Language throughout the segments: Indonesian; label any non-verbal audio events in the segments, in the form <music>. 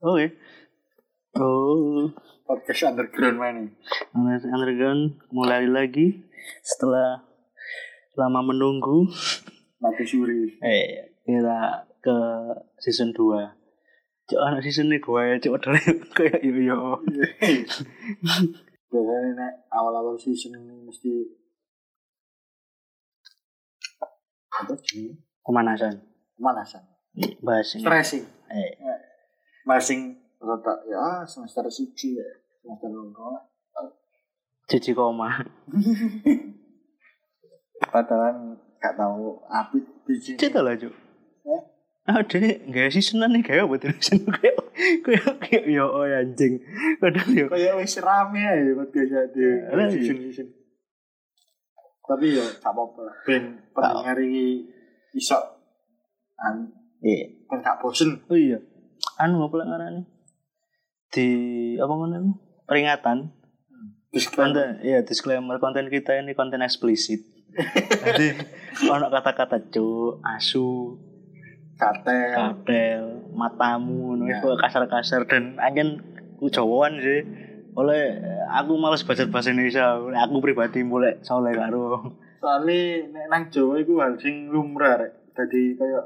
Oke. Oh, podcast underground mana? Under- Underground mulai lagi setelah lama menunggu. Mati suri. Eh, kita ke season 2. Cok anak season ini gue ya, cok adalah <laughs> kayak yo yo. <laughs> Biasanya nek awal-awal season ini mesti apa sih? Pemanasan. Pemanasan. Bahas ini. Stressing. Eh, Masing rata ya semester suci ya. Semester loro. cici koma. Padahal gak tahu apit biji. Cita lah cok. Eh? Ah, dia gak seasonan nih kayak buat season kayak kayak kayak yo oh, anjing. Kadang yo. Kayak wis rame ya buat biasa di season. Tapi yo gak apa-apa lah. Ben pendengar iki iso an Iya. ben gak bosen. Oh iya. Anu apa lah ngarani? Di apa namanya? Peringatan Disclaimer. konten ya disclaimer konten kita ini konten eksplisit. <laughs> Jadi ono kata-kata cu, asu, Katel. katel, matamu, Ya. kasar-kasar dan anjen ku Jawaan sih. Oleh aku males baca bahasa Indonesia, aku pribadi mulai soleh karo. Soalnya nek nang Jawa iku hal sing lumrah rek. Dadi kaya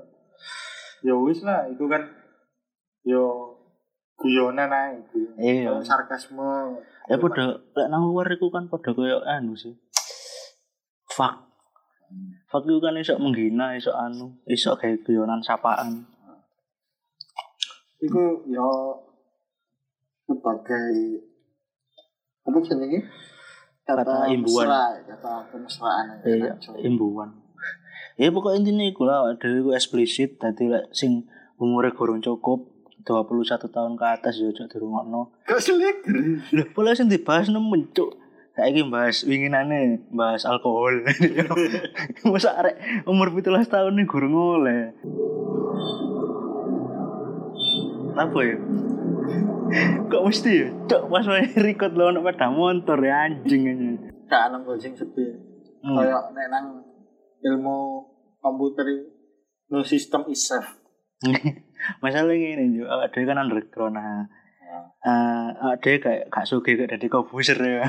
ya wis lah iku kan yo guyonan ae iku. Iya. Sarkasme. Ya padha lek nang luar iku kan padha koyo anu sih. Fuck. Fuck itu kan iso menghina, iso anu, iso kayak guyonan sapaan. Iku yo sebagai apa jenenge? Kata imbuhan. mesra, kata kemesraan Iya, nang Jawa. imbuhan. Ya pokoknya intinya iku lah, dhewe iku eksplisit lek sing umure gorong cukup 21 tahun ke atas ya ojo dirungokno. Kok selek? Lho, pola sing dibahas nemen cuk. Saiki bahas winginane bahas alkohol. <laughs> Masa arek umur 17 tahun nih gurung oleh. Apa ya? Kok mesti ya? Cok pas wae record lo ono sepeda motor ya anjing aja. Gak ana nggon sing sepi. Hmm. Kaya nek nang ilmu komputer no system is safe. <laughs> Masalahnya ini juga awak dhewe kan underground nah. Eh, awak dhewe kayak gak suge kayak dadi komposer ya.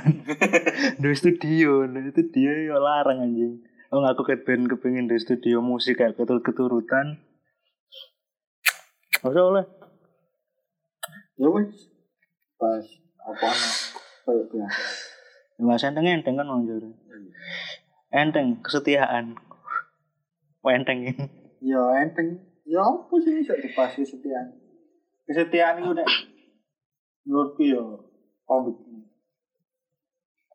<laughs> Di studio, di studio ya larang anjing. Oh aku ket ben kepengin di studio musik kayak ketul keturutan. Ora oleh. Ya wis. Pas apa ana kaya biasa. Mas enteng enteng kan wong jare. Enteng kesetiaan. Enteng ini. Ya enteng. Ya apa sih iso dibahas kesetiaan. Kesetiaan itu nek menurutku ya komitmen.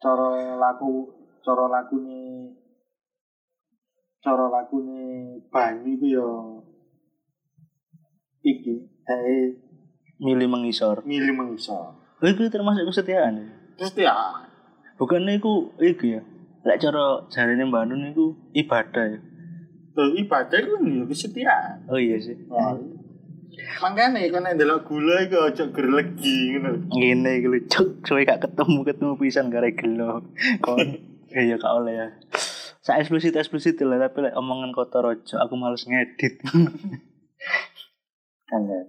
Cara laku cara lakune cara lakune banyu iku ya iki kayak Milih mengisor. milih mengisor. Oh, itu termasuk kesetiaan. ya? Ya Bukannya iku iki ya. Lek cara jarine Mbak Nun iku ibadah ya. Tuh ibadah itu ya kesetiaan. Oh iya sih. Makanya kan nek ndelok gula iku aja gerlegi ngono. Ngene iki lho cuk, suwe gak ketemu ketemu pisan gare gelo. Kon <laughs> iya gak oleh ya. Sa eksplisit eksplisit lah tapi lek omongan kotor aja aku males ngedit. <laughs> Kan ya.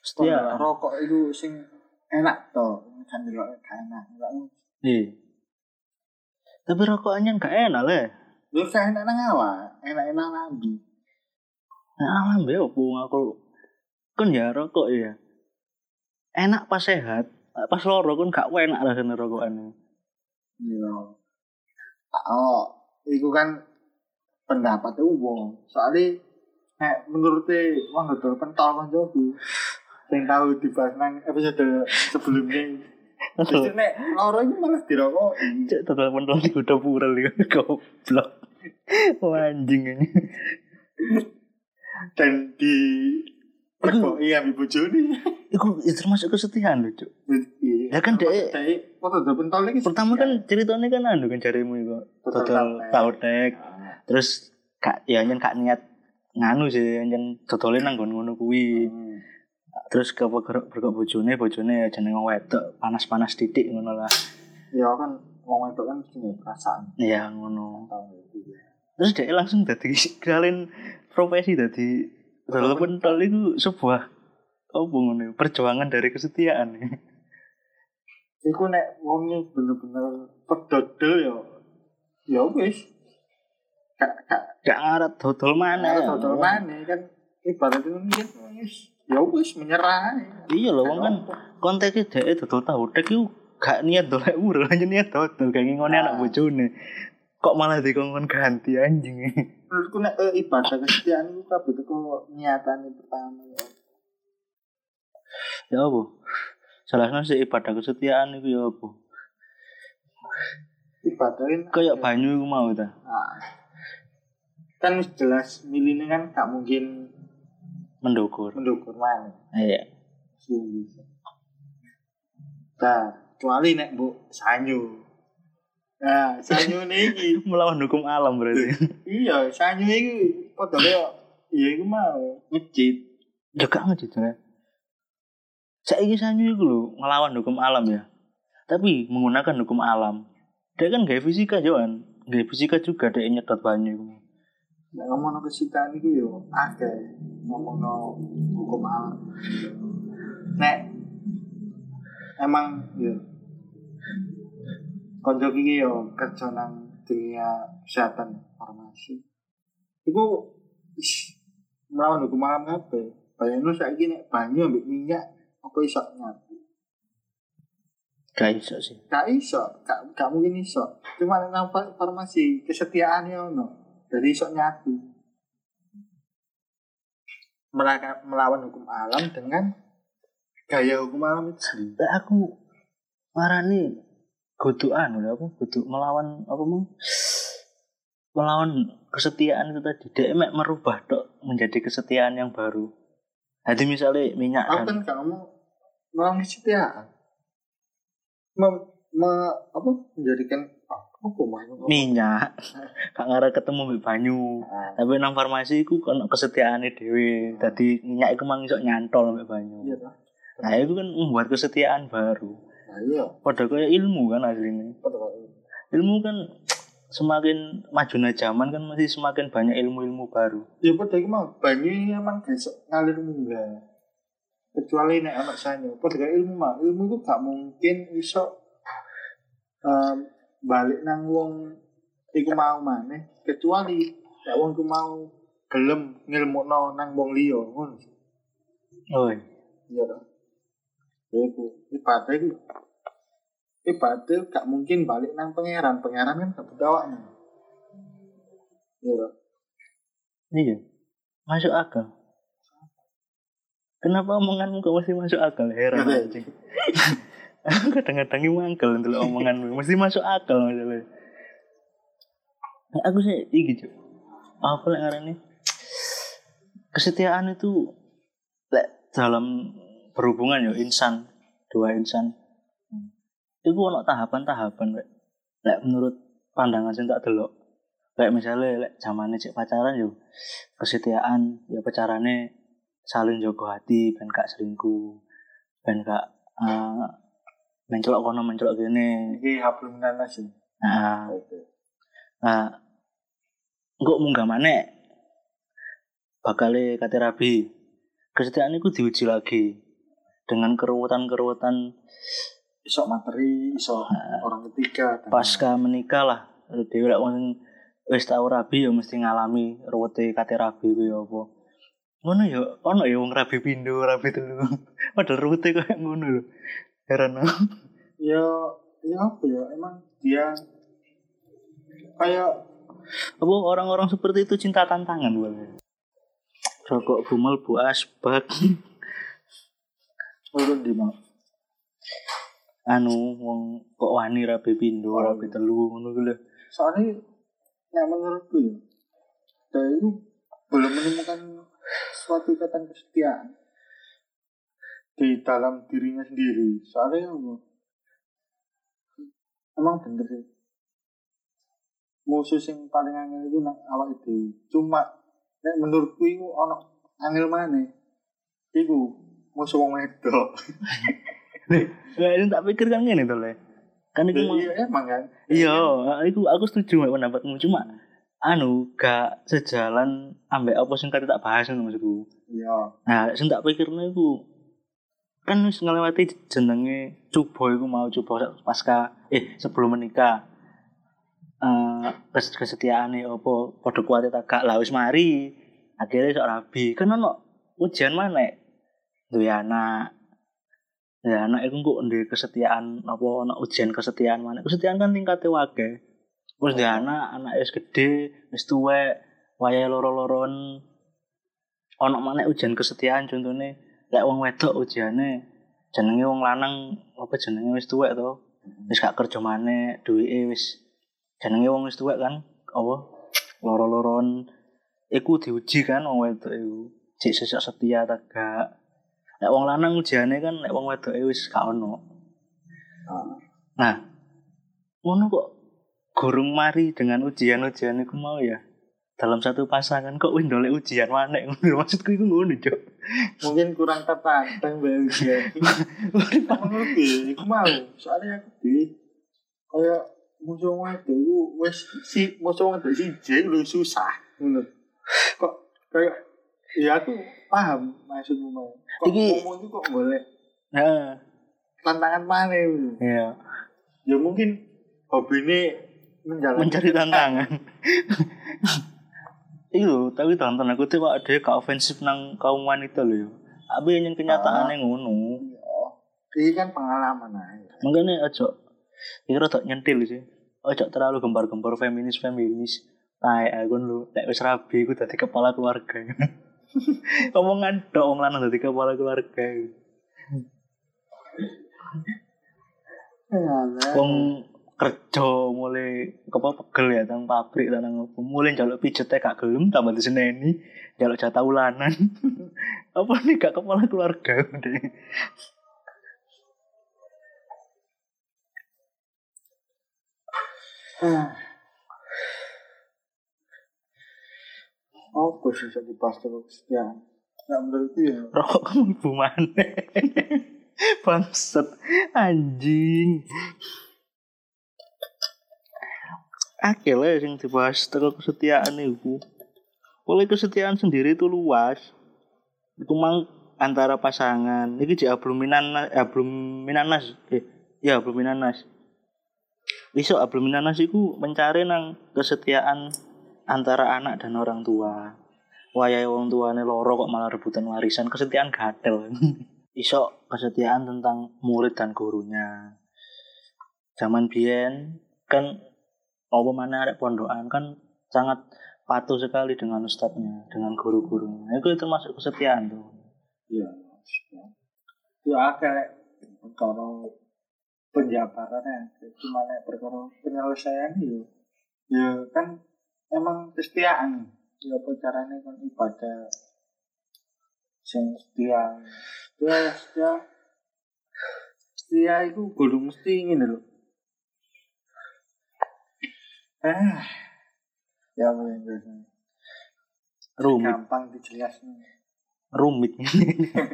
Setia. rokok itu sing enak to. Kan ndelok gak enak. Ndelok Iya. Tapi rokokannya gak enak lah. Lu saya enak nang awak, enak-enak lambi. Nah, be opo aku kan ya rokok ya. Enak pas sehat, pas loro kan gak enak rasane rokokan. Iya. Oh, itu kan pendapat wong. Soalnya menurut wong dodol pentol kan jogi. Sing tahu dibahas nang episode sebelumnya. Jadi nek loro ini malah dirokoki. Cek total pentol di udah pura li <laughs> goblok. Anjing ini. dan di perkoki ambil bojone. Iku ya termasuk kesetiaan lho, Cuk. Iya. Ya kan, Dek. Foto dodol pentol iki Pertama kan ceritanya kan anu kan jarimu iku. Total tautek. Ah, Terus kak ya nyen kak niat nganu sih nyen dodole nang ngono kuwi. hmm. Terus ke berkok bojone, bojone ya jeneng wong wedok, panas-panas titik ngono lah. Ya kan wong wedok kan mesti nggak perasaan. Ya ngono. Terus dia langsung dadi <laughs> kalian profesi dadi dodol pentol itu sebuah apa ngono perjuangan dari kesetiaan Iku nek wongnya bener-bener pedodel ya ya wis. Gak gak gak ngarat dodol mana total mana kan ibaratnya wis ya wis menyerah. iya loh wong kan konteksnya dhek dodol tahu dek iku gak niat dolek murah <laughs> hanya niat dodol kayak ngene anak Ah. bojone. Kok malah dikongkon ganti anjing? <laughs> Menurutku nek eh, ibadah kesetiaan itu kabeh teko niatane pertama ya. ya apa? Salah sih ibadah kesetiaan itu ya apa? Ibadahin kayak banyu iku mau ta? Nah, kan jelas milihnya kan gak mungkin mendukur. Mendukur mana iya. Bisa. Nah, kecuali nek bu sanyu. Nah, sanyu niki <laughs> melawan hukum alam berarti. Iya sanyu iki padha kaya iya iku mau masjid. ya gak ngejit ya saiki sanyu iku lho ngelawan hukum alam ya. Tapi menggunakan hukum alam. Dia kan gaya fisika Johan. Gaya fisika juga dia nyedot banyu Nek ngomongno kesetiaan iku yo akeh ngomongno hukum alam. Nek emang yo konco iki yo kerja nang dunia kesehatan farmasi. Iku melawan hukum alam kabeh. Bayangno saiki nek banyu ambek minyak apa iso nyatu. gak iso sih Gak iso, gak, gak mungkin iso. Cuma nang far- farmasi kesetiaan ono. Jadi iso nyatu. Melawan hukum alam dengan gaya hukum alam itu sendiri. Aku marani godokan lho apa godok melawan apa mau melawan kesetiaan itu tadi dia mek merubah tok menjadi kesetiaan yang baru jadi misalnya minyak Aku kan ngomong melawan kesetiaan. Mem, me- apa menjadikan? Minyak. Gak ngarep ketemu mbek banyu. Ah, tapi nang farmasi iku kan kesetiaane dhewe. Dadi minyak iku mang iso nyantol mbek banyu. Iya nah itu kan membuat kesetiaan baru. Nah iya. padha kayak ilmu kan kaya itu. ilmu kan semakin majunya zaman kan masih semakin banyak ilmu-ilmu baru. Ya padha iki mau banyu emang besok ngalir munggah. Kecuali nek anak sanyo, padha kaya ilmu mah. Ilmu itu gak mungkin iso em, balik nang wong iku mau maneh kecuali nek wong iku mau gelem ngilmukno nang wong liya ngono. oh Iya toh. Ya iku ibadah iku ibadah gak mungkin balik nang pangeran. Pangeran kan gak butuh awakmu. Iya toh. iya masuk akal kenapa omonganmu kok masih masuk akal heran Iya. anjing <laughs> aku kadang-kadang mangkel untuk omonganmu mesti masuk akal masalahnya Nah, aku sih iki apa lek ngarani? Kesetiaan itu lek dalam berhubungan ya insan dua insan. Itu ono tahapan-tahapan lek. Lek menurut pandangan sing tak delok. Kayak misalnya lek zamane cek pacaran yo kesetiaan ya pacarane saling jago hati ben gak selingkuh ben gak uh, mencelok kono mencelok gini Iki hablum minas ya. nah. Nah, kok munggah mana? Bakal kate rabi. Kesetiaan itu diuji lagi dengan keruwetan-keruwetan iso materi, iso orang ketiga. dan- pasca menikah lah. Dewi lek wong wis tau rabi ya mesti ngalami ruwete kate rabi ku ya apa. Ngono ya, ono ya wong rabi pindho, rabi telu. <laughs> Padahal ruwete kayak ngono lho. Heran. Ya, ya apa ya? Emang dia kayak Apa orang-orang seperti itu cinta tantangan buat Rokok bumel bu asbak. turun di mau. anu wong kok wani rabi pindho Oh, iya. telu ngono ku lho Soalnya, ya menurutku ya, itu belum menemukan suatu ikatan kesetiaan di dalam dirinya sendiri. Soalnya apa? Emang bener sih. Musuh yang paling angel itu nang awak itu. Cuma, nek menurutku itu ono angel mana? Iku musuh wong wedok. <laughs> Lah ini tak pikir kan ngene to le kan iku mau Iya emang kan. iya iku aku setuju mek pendapatmu cuma anu gak sejalan ambek apa sing kate tak bahas ngono maksudku Iya. nah sing tak pikirno iku kan wis ngelewati jenenge cubo iku mau cubo pasca eh sebelum menikah. Eh kes kesetiaane opo padha kuwate tak gak lah mari. Akhirnya sok rabi. Kan ono ujian mana? Duwe anak. Ya anak itu kok ndek kesetiaan apa ono ujian kesetiaan mana? Kesetiaan kan tingkatnya wage terus dia anak anak wis gede wis tuwek wayahe loro-loron. Ono mana ujian kesetiaan contohnya lek wong wedok ujiane jenenge wong lanang apa jenenge wis tuwek to? Wis gak kerja maneh duwike wis jenenge wong wis tuwek kan? Apa? Loro-loron. Iku diuji kan wong wedok iku. Cek sesuk setia ta gak? Lek wong lanang ujiane kan lek wong wedoke wis gak ono. Nah ngono kok gurung mari dengan ujian-ujian iku mau ya? Dalam satu pasangan kok wis ndolek ujian maneh? <laughs> Maksudku iku ngono cok mungkin kurang tertantang ujian menurut iku mau. Soalnya aku di kayak musuh wedok iku wis si musuh wedok siji lu susah. Ngono kok kayak ya aku paham maksudmu mau kok Iki- ngomong itu kok boleh? Heeh. tantangan mana itu? Iya. Ya mungkin hobi ini menjalankan mencari tantangan Iyo, tapi tonton aku tuh kok ada gak ofensif nang kaum wanita loh yo. Tapi yang kenyataannya ngono. ini kan pengalaman aja Makanya aja kira tak nyentil sih. Ojo terlalu gembar-gembar feminis feminis. Tai aku lu nek wis rabi iku dadi kepala keluarga. <laughs> Omongan dok wong lanang dadi kepala keluarga. Wong kerja mulai apa pegel ya tang pabrik tang apa. Mulai njaluk pijetnya gak gelem tambah diseneni njaluk jatah ulanan. <laughs> Apa nih gak kepala keluarga udah. Apa sih jadi pastor kesetiaan nggak menurutku ya. Rokok kamu ibu mana <laughs> bangset anjing akhirnya sing dibahas tentang kesetiaan itu oleh kesetiaan sendiri itu luas. Itu mang antara pasangan. Ini jadi abluminanas abluminanas. Eh ya abluminanas. Iso abluminanas itu mencari nang kesetiaan antara anak dan orang tua. Wayahe wong tuane loro kok malah rebutan warisan. Kesetiaan gatel. <laughs> Iso kesetiaan tentang murid dan gurunya. Zaman biyen kan apa mana ada pondokan? Kan sangat patuh sekali dengan ustadznya dengan guru-gurunya. Itu termasuk kesetiaan tuh. Iya ya ada perkara penjabarannya gimana perkara penyelesaian ya ya kan emang kesetiaan. Ya caranya kan ibadah sing setia. Setia setia. Setia itu kudu mesti ingin lho ah. Ya rumit. Gampang dijelasin rumit.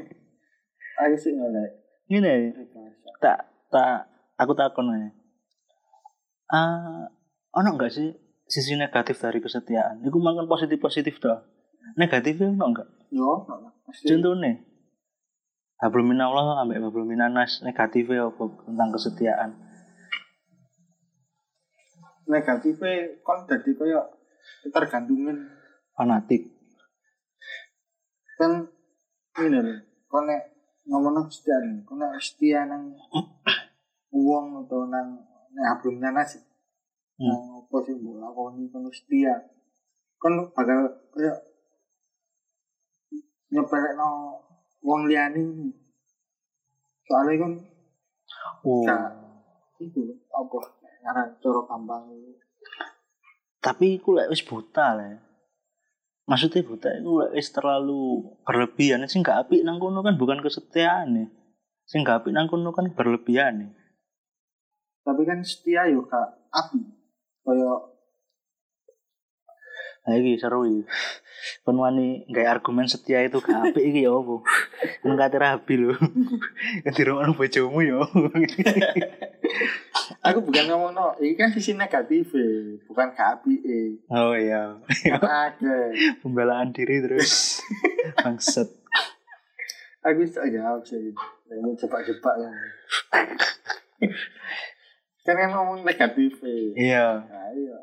<laughs> Ayo sih ini tak tak aku takon aja ah ono enggak sih sisi negatif dari kesetiaan? Itu makan positif positif toh negatifnya ono enggak yo contohnya Hablum minallah ambek hablum minanas negatifnya apa tentang kesetiaan negatifnya kan jadi kayak tergantungin fanatik. Kan ini loh kan nek ngomong setia nih kan nek setia nang uang atau nang nek belum nanas Hmm. nang apa sih mbok lakoni kan setia kan bakal kayak nyepelek no uang liani soalnya kan oh. gak itu apa ngaran coro gampang tapi aku lek wis buta lah maksudnya buta itu lek wis terlalu berlebihan sing gak apik nang kono kan bukan kesetiaan nih sing gak apik nang kono kan berlebihan nih tapi kan setia yo kak api kayak Nah, iki seru iki. Kon wani gawe argumen setia itu gak apik iki ya opo? Kon kate rabi lho. <laughs> Dirungokno bojomu ya. <laughs> aku bukan ngomong no ini kan sisi negatif eh, bukan ke api eh Oh iya. ada Pembelaan diri terus. <laughs> Bangsat. aku bisa jawab sih Ini jebak-jebak ya. kan kan ngomong negatif. Iya. Nah, iya.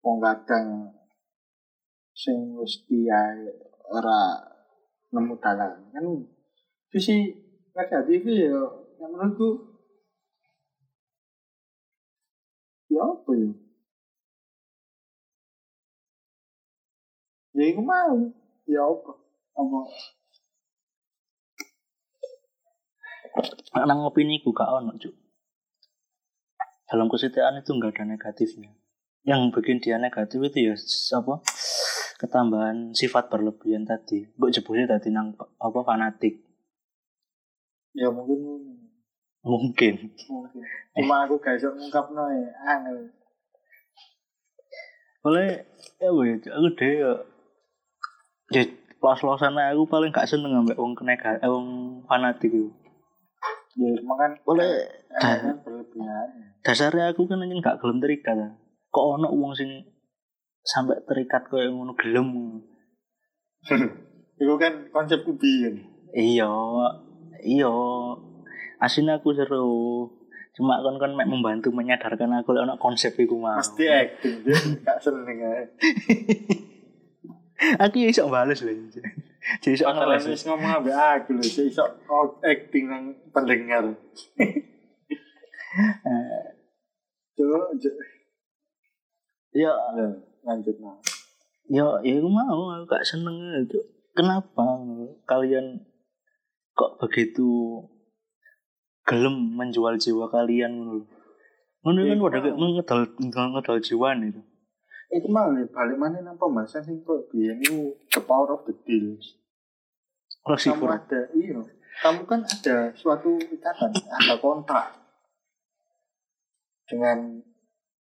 Wong kadang sing diae ora nemu dalan kan sisi negatif ya yang menurutku ya apa ya? Ya aku mau. Ya apa? Apa? Nang opini ku gak ono cuk. Dalam kesetiaan itu nggak ada negatifnya. Yang bikin dia negatif itu ya apa ketambahan sifat berlebihan tadi. Gue jebusnya tadi nang apa fanatik. Ya mungkin mungkin. Mungkin. Cuma aku gak iso ngungkapno ya. Angel oleh ya gue aku deh ya ya los-losan aja aku paling gak seneng ambek wong nega eh, wong fanatik itu ya makan oleh kan berlebihan. dasarnya aku kan anjing gak gelem terikat ah. kok ono wong sing sampai terikat kayak ngono gelem? <laughs> Itu kan konsepku biyen. Iya iya aslinya aku seru. Cuma kon kan mek membantu menyadarkan aku lek ono konsep iku mau. Mesti acting dia gak seneng ae. <laughs> Aku ya iso bales lho jadi iso ngeles wis ngomong ambek aku lho, iso acting nang pendengar. <laughs> J- ya lanjut nah. ya ya aku mau aku gak seneng itu kenapa kalian kok begitu gelem menjual jiwa kalian ngono lho. ngono kan Iya, udah kayak mau. ngedal ngedal jiwa itu Itu mah balik mana nang pembahasan sing kok biyen itu the power of the deals. kalau Kamu ada, iya. Kamu kan ada suatu ikatan, ada kontrak dengan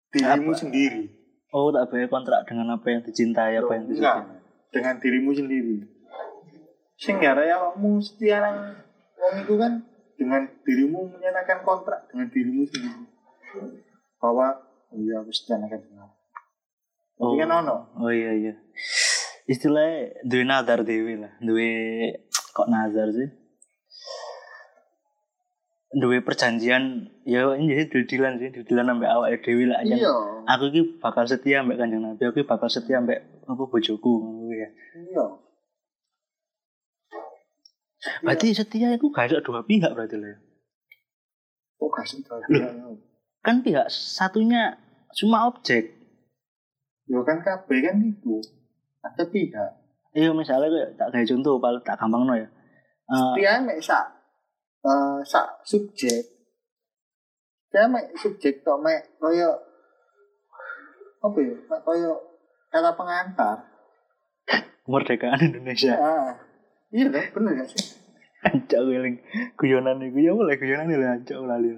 dirimu Apa? sendiri. oh tak bayar kontrak dengan apa yang dicintai apa yang disukai dengan dirimu sendiri. Sing gara ya kamu setia nang wong itu kan dengan dirimu menyenangkan kontrak dengan dirimu sendiri. Bahwa oh iya aku nang dengan. oh, kan ono. oh iya iya istilahnya duwe nazar dewi lah duwe kok nazar sih duwe perjanjian ya ini jadi didilan sih didilan sampai awak dewi lah aja Iya. aku ki bakal setia mbak kanjeng nabi aku bakal setia mbak apa bojoku ya Iya. Berarti setia itu gak ada dua pihak berarti lah ya. Kok kasih tahu dia? kan pihak satunya cuma objek Ya kan KB kan itu. Ada pihak. iya misalnya kayak tak kayak contoh paling tak gampang no ya Eh, Dia mek sak eh sak subjek. Dia mek subjek tok mek koyo apa ya? Mek koyo kata pengantar. kemerdekaan Indonesia Ah. Iya kan, bener gak sih? Ancak wiling guyonan itu. Ya boleh guyonan itu ancak lali.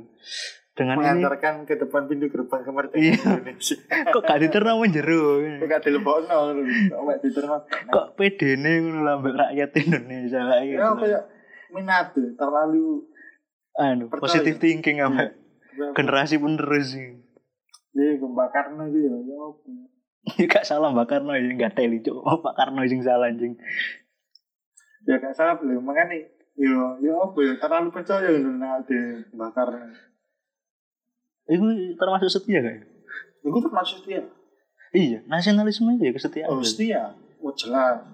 Dengan ini Mengantarkan ke depan pintu gerbang kemerdekaan Iya. Indonesia. kok gak diterima menjeru Kok gak dilebokno? Lho. Kok diterima. kok pede nih ngono lah mbak rakyat Indonesia kayak gitu Ya? Kayak minat terlalu anu positive thinking apa? generasi penerus sih Iya, Mbak Karno itu ya, ya ya? <laughs> Gak salah mbak Karno ya gak teli cuk. Oh, Pak Karno yang salah anjing Ya gak salah belum, makanya yo yo apa ya terlalu percaya dengan ade Mbak Karno. itu termasuk setia gak ya? Itu termasuk dia. iya nasionalisme itu ya kesetiaan Oh setia, oh jelas,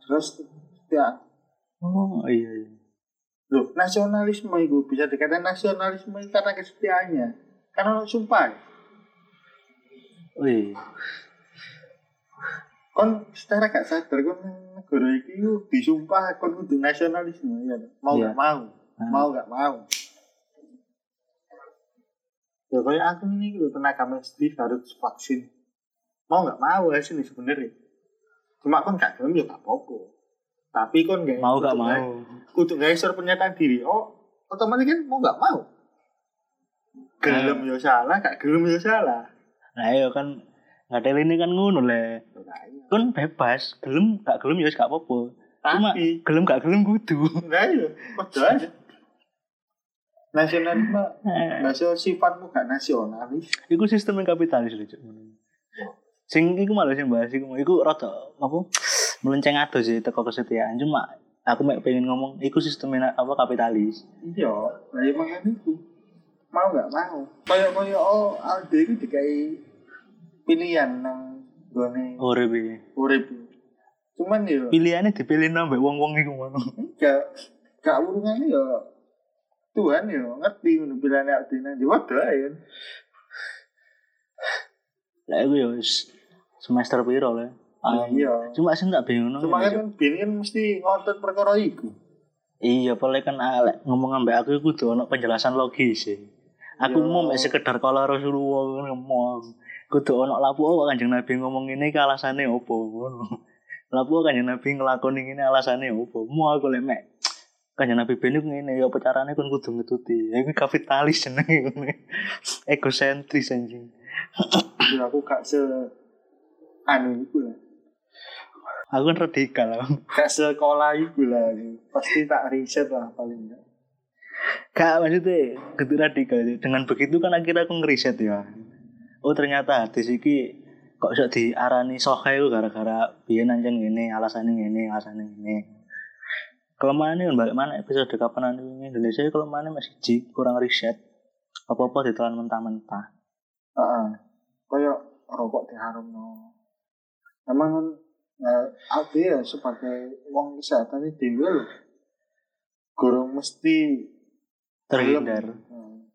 jelas setia. oh iya iya Loh, nasionalisme itu bisa dikatakan nasionalisme karena kesetiaannya. Karena sumpah, oh iya kon secara gak sadar kon negara iki yo disumpah kon kudu nasionalisme ya. Mau Iya. gak mau, Hmm. mau gak mau. Ya kayak aku nih gitu tenaga medis harus vaksin. Mau gak mau ya sini sebenarnya. Cuma kon gak gelem ya gak apa-apa. Tapi kon gak mau gak mau Kudu gak isor pernyataan diri. Oh, otomatis kan mau gak mau. Gelem ya salah, gak gelem ya salah. nah iya kan nggak teli ini kan ngono le kan bebas gelem gak gelem ya wis gak apa-apa cuma gelem gak gelem kudu nah iya, padha aja. Nasionalisme, nasional sifatmu gak nasionalis. Iku sistem yang kapitalis lho, Cuk. Sing iku malah sing bahas iku, iku rada apa? Melenceng ado sih teko kesetiaan cuma aku mek pengen ngomong iku sistemnya apa kapitalis iya lah emang kan itu mau nggak mau kayak kayak oh Aldi itu dikai pilihan nang gone. Urip iki. Urip. Cuman ya. Pilihannya dipilih nambah wong-wong iku ngono. Gak gak urungannya ya Tuhan ya ngerti ngono pilihannya Aldi nang Jawa ae. Lah iku wis semester piro lah Ah, iya. Cuma sih tak bingung cuma kan Bin kan mesti ngonten perkara iku. Iya, paling kan alek ngomong ambek aku iku kudu ono penjelasan logis sih. Aku Iya. mau sekedar kala Rasulullah ngomong. Kudu ono lapu oh Kanjeng Nabi ngomong ini ke alasane opo ngono. Lapu oh Kanjeng Nabi nglakoni ngene alasane opo. Mau aku lek mek Kanjeng Nabi ben iku ngene ya apa carane kon kudu ngetuti. Ya Iku kapitalis jenenge ngono. Egosentris anjing. ya aku gak se anu iku lah Aku kan radikal gak sekolah iku lah pasti tak riset lah paling enggak Gak maksudnya kudu radikal. Dengan begitu kan akhirnya aku ngeriset ya. Oh ternyata hadis iki kok iso diarani sohe itu gara-gara biyen anjen ngene, alasane ngene, alasane ngene. Kelemahannya kan balik mana episode kapan ini Indonesia ini kelemahannya masih ji, kurang riset. Apa-apa ditelan mentah-mentah. Heeh. Kayak rokok diharam no. Emang kan eh, Aldi ya sebagai wong kesehatan ini dewe lho. Gurung mesti Terhindar. Hmm.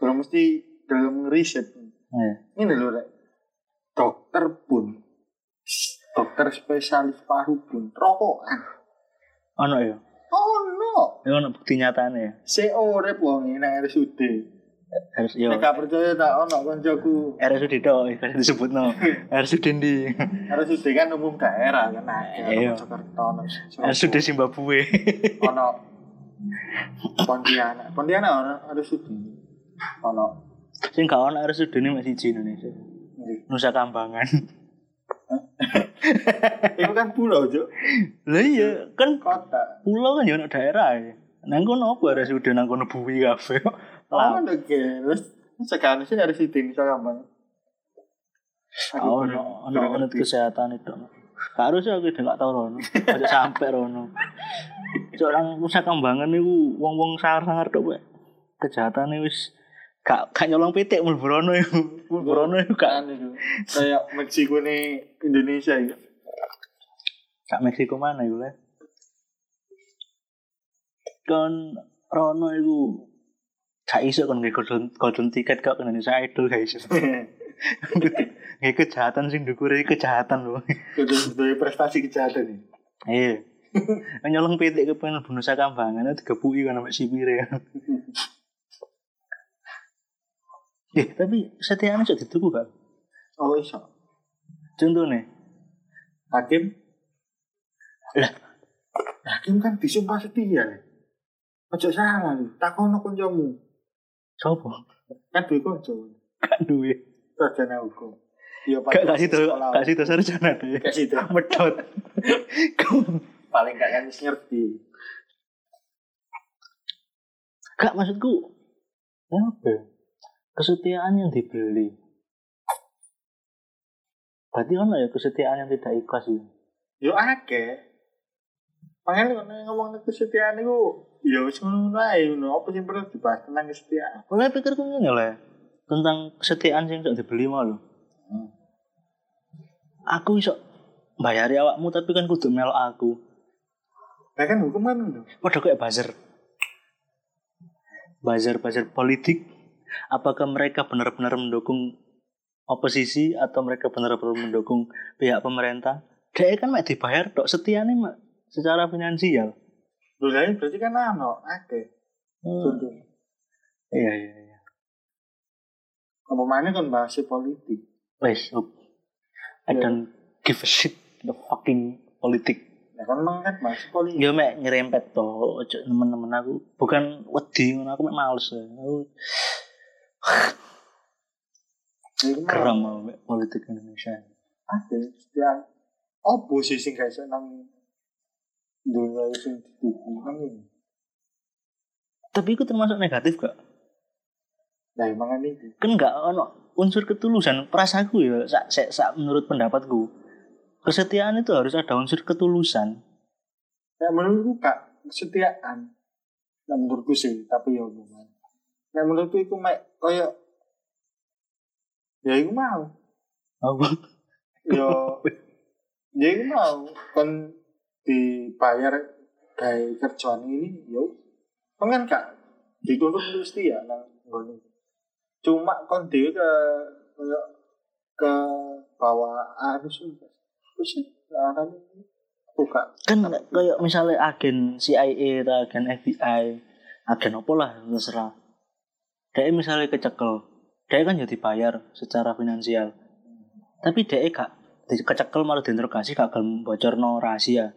Gurung mesti dalam ngeriset. Eh, Ini lho rek. Dokter pun dokter spesialis paru pun rokokan. ono ya. Oh no. Ini ono bukti nyatanya ya. Si urip wong nang RSUD. Harus yo. Nek percaya tak ono koncoku. RSUD tok, kan disebut no. <laughs> RSUD ndi? RSUD kan umum daerah kan akeh Iya. ono Jakarta ono RSUD Zimbabwe. ono Pontianak. Pontianak ono RSUD. Ono Sing gak ono RSUD ini masih di Indonesia. Nusa Kambangan. <laughs> Itu kan pulau, Cuk. Lah iya, kan Kota. pulau kan ya ono daerah. Nang kono apa RSUD nang kono buwi kabeh. Lah, ono Terus sekarang sih RSUD misalnya bang. oh, ono ono unit kesehatan itu. Gak harus aku udah gak tau rono. Aja sampai rono. Seorang Nusa Kambangan niku wong-wong sangar-sangar tok wae. Kejahatane wis gak gak nyolong pitik mlebu rono iku. <laughs> Mlebu rono iku gak kan itu. Kayak Meksiko nih Indonesia ya. gak Meksiko mana iku le. Kon rono iku gak iso kon nggih golden, golden ticket kok ke Indonesia Idol gak iso. <laughs> Nggih kejahatan sing ndukure kejahatan lho. Kudu prestasi kejahatan nih. Iya. Kan nyolong pitik ke pengen bunuh sakambangan itu digebuki kan sampai sipire. <laughs> Eh, tapi setiaan iso dituku kan? Oh iso. Contohnya, Hakim. Lah. Hakim kan disumpah setia nih. Ojo salah nih. Takono koncomu. sopo? Kan duwe konco. Gak duwe. Sarjana hukum. Iya Gak kasih tuh, kasih tuh sarjana deh. Kasih tuh. <laughs> Medot. Paling gak kan ngerti. Gak maksudku. Apa? Kesetiaan yang dibeli. Berarti kan ya kesetiaan yang tidak ikhlas ya. Yo akeh. Makanya nek ngomong kesetiaan itu ya wis ngono ae ngono. Apa sih perlu dibahas tentang kesetiaan? Mulai pikirku ngene lah. Tentang kesetiaan yang tidak dibeli mau lho. Aku iso bayari awakmu tapi kan kudu melok aku. Nah kan hukum kan ngono. Padha kayak buzzer. Buzzer-buzzer politik. Apakah mereka benar-benar mendukung oposisi atau mereka benar-benar mendukung pihak pemerintah? Dia kan mek dibayar tok setiane mak secara finansial. Ini berarti kan ano akeh. Hmm. Iya iya iya. Mana kan bahas politik. Wes, up. I Iya. don't give a shit the fucking politik. Ya kan memang kan bahas politik. Ya mek nyerempet to, ojo temen-temen aku. Bukan wedi ngono aku mek males. Aku geram politik Indonesia. Akeh kesetiaan. Apa sih sing gak iso nang dunia sing dituku ini. Tapi itu termasuk negatif gak? Nah emang itu. Kan gak ono unsur ketulusan. Perasaku ya, sak, sak, sak menurut pendapatku. Kesetiaan itu harus ada unsur ketulusan. Nek menurutku gak kesetiaan. Nek menurutku sih, tapi ya omongan. Nek menurutku iku mek koyo ya iku mau. apa? Ya ya iku mau. Kon dibayar kayak kerjaan ini yo. Gak? Dituntut untuk setia nang. Cuma kon dhewe ke koyo ke bawah arus. Terus lah kan buka. Kan kayak misalnya agen CIA atau agen FBI agen apa lah terserah dia misalnya kecekel dia kan jadi bayar secara finansial. Tapi dia gak kecekel malah diinterogasi gak gelem bocor no rahasia.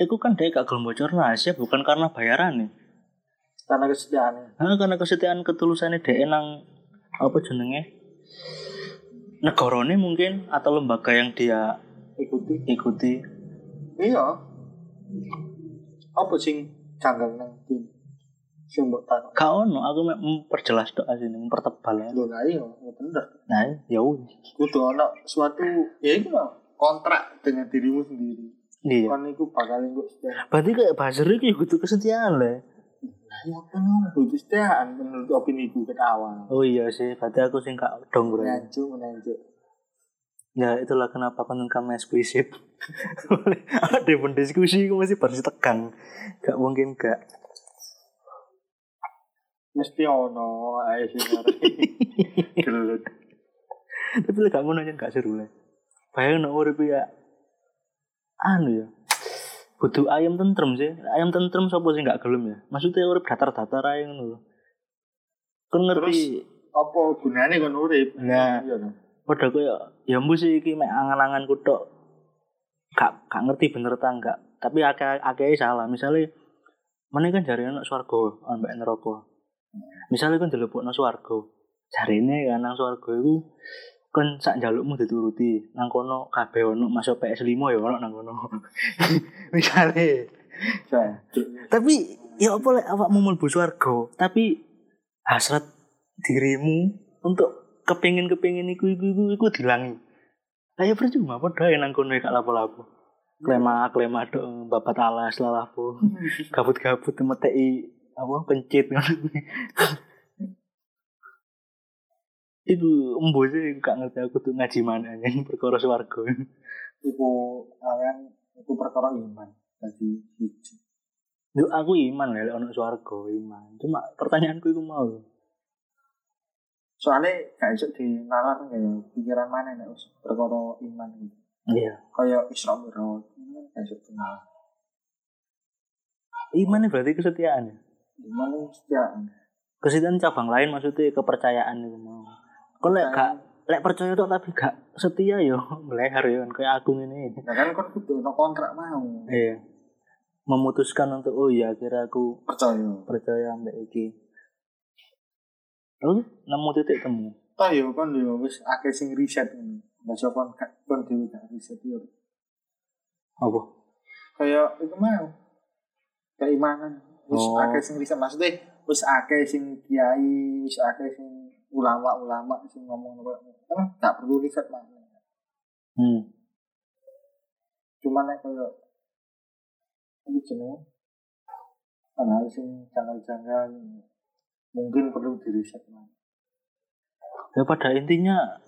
Itu kan dia gak gelem bocor rahasia bukan karena bayaran nih karena kesediaannya. nah, karena kesetiaan ketulusannya dia nang apa jenenge? Negarane mungkin atau lembaga yang dia ikuti. ikuti. Iya. Apa sing janggal nang tim sing mbok takon Gak ono, aku memperjelas tok asine, mempertebal ya. lho lah iya ya bener Nah, ya wis. kudu ono suatu ya itu loh kontrak dengan dirimu sendiri Iya. kon iku bakal engko setia Berarti kayak buzzer iki kudu kesetiaan lah. lah ya kan butuh setiaan menurut opini ku ket awal Oh iya sih, berarti aku sing gak dong bro. menanjuk menanjuk Ya itulah kenapa konten kami eksplisit. <laughs> Ada pun diskusi aku masih pasti tegang. Gak mungkin gak. Mesti ono ae <laughs> gelut Tapi lek gak ngono aja gak seru lah. Bayang no urip ya. Anu ya. Butuh ayam tentrem sih. Ayam tentrem sapa sih gak gelem ya? Maksudnya urip datar-datar aja ngono lho. Kon ngerti apa gunane kon urip Nah. iya kan padha koyo ya mbu sih iki mek angan-angan tok gak gak ngerti bener ta enggak tapi akeh akeh salah misalnya mana kan jari anak swarga ambek neraka misalnya kan dilebokno swarga. Jarine kan nang swarga iku kan sak njalukmu dituruti. Nang kono kabeh ono masuk PS5 ya ono nang kono. <laughs> Misale. Tapi ya apa lek awakmu mlebu swarga? Tapi hasrat dirimu untuk kepengin iku iku iku iku dilangi. Ayo percuma padha ae nang kono gak lapo-lapo. Klema klema dok babat alas lalapo. Gabut-gabut meteki apa. Iku embo sih gak ngerti aku tuh ngaji mana yang perkara swarga. iku kalian itu perkara iman siji Yo aku iman lek ono swarga iman. Cuma pertanyaanku iku mau. soalnya gak iso dinalar ya pikiran mana nek wis perkara iman gitu Iya. kaya Isra Mi'raj ini kan gak iso dinalar Iman berarti kesetiaan ya. Kesetiaan cabang lain maksudnya kepercayaan itu mau. Kau lek gak lek percaya tok tapi gak setia yo <laughs> melehar yo kayak aku ini. nah kan kon kudu ono kontrak mau Iya. Memutuskan untuk oh iya akhirnya aku percaya percaya ambek iki. Oh, nemu titik temu. toh yo kon yo wis akeh sing riset ngono masa kon kon dhewe gak riset yo Apa? kaya itu mau keimanan wis Oh. akeh sing riset. Maksudnya wis akeh sing kiai wis akeh sing ulama-ulama sing ngomong kan gak perlu riset mana Hmm. cuma nek kaya ini jenenge? Hal sing janggal-janggal mungkin perlu diriset mana Ya pada intinya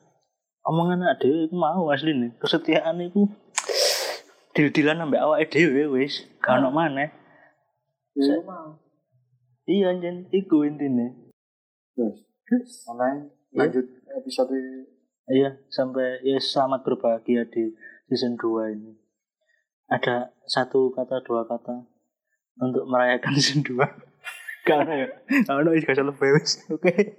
omongan ada itu mau asli nih kesetiaan itu <sniffs> dil-dilan ambek awake dhewe wis. Gak ono maneh. Ya mau Iya jen iku intine. terus online lanjut episode Iya, sampai ya selamat berbahagia di season 2 ini. Ada satu kata dua kata untuk merayakan season 2. Karena ya, karena itu lebih wis. Oke.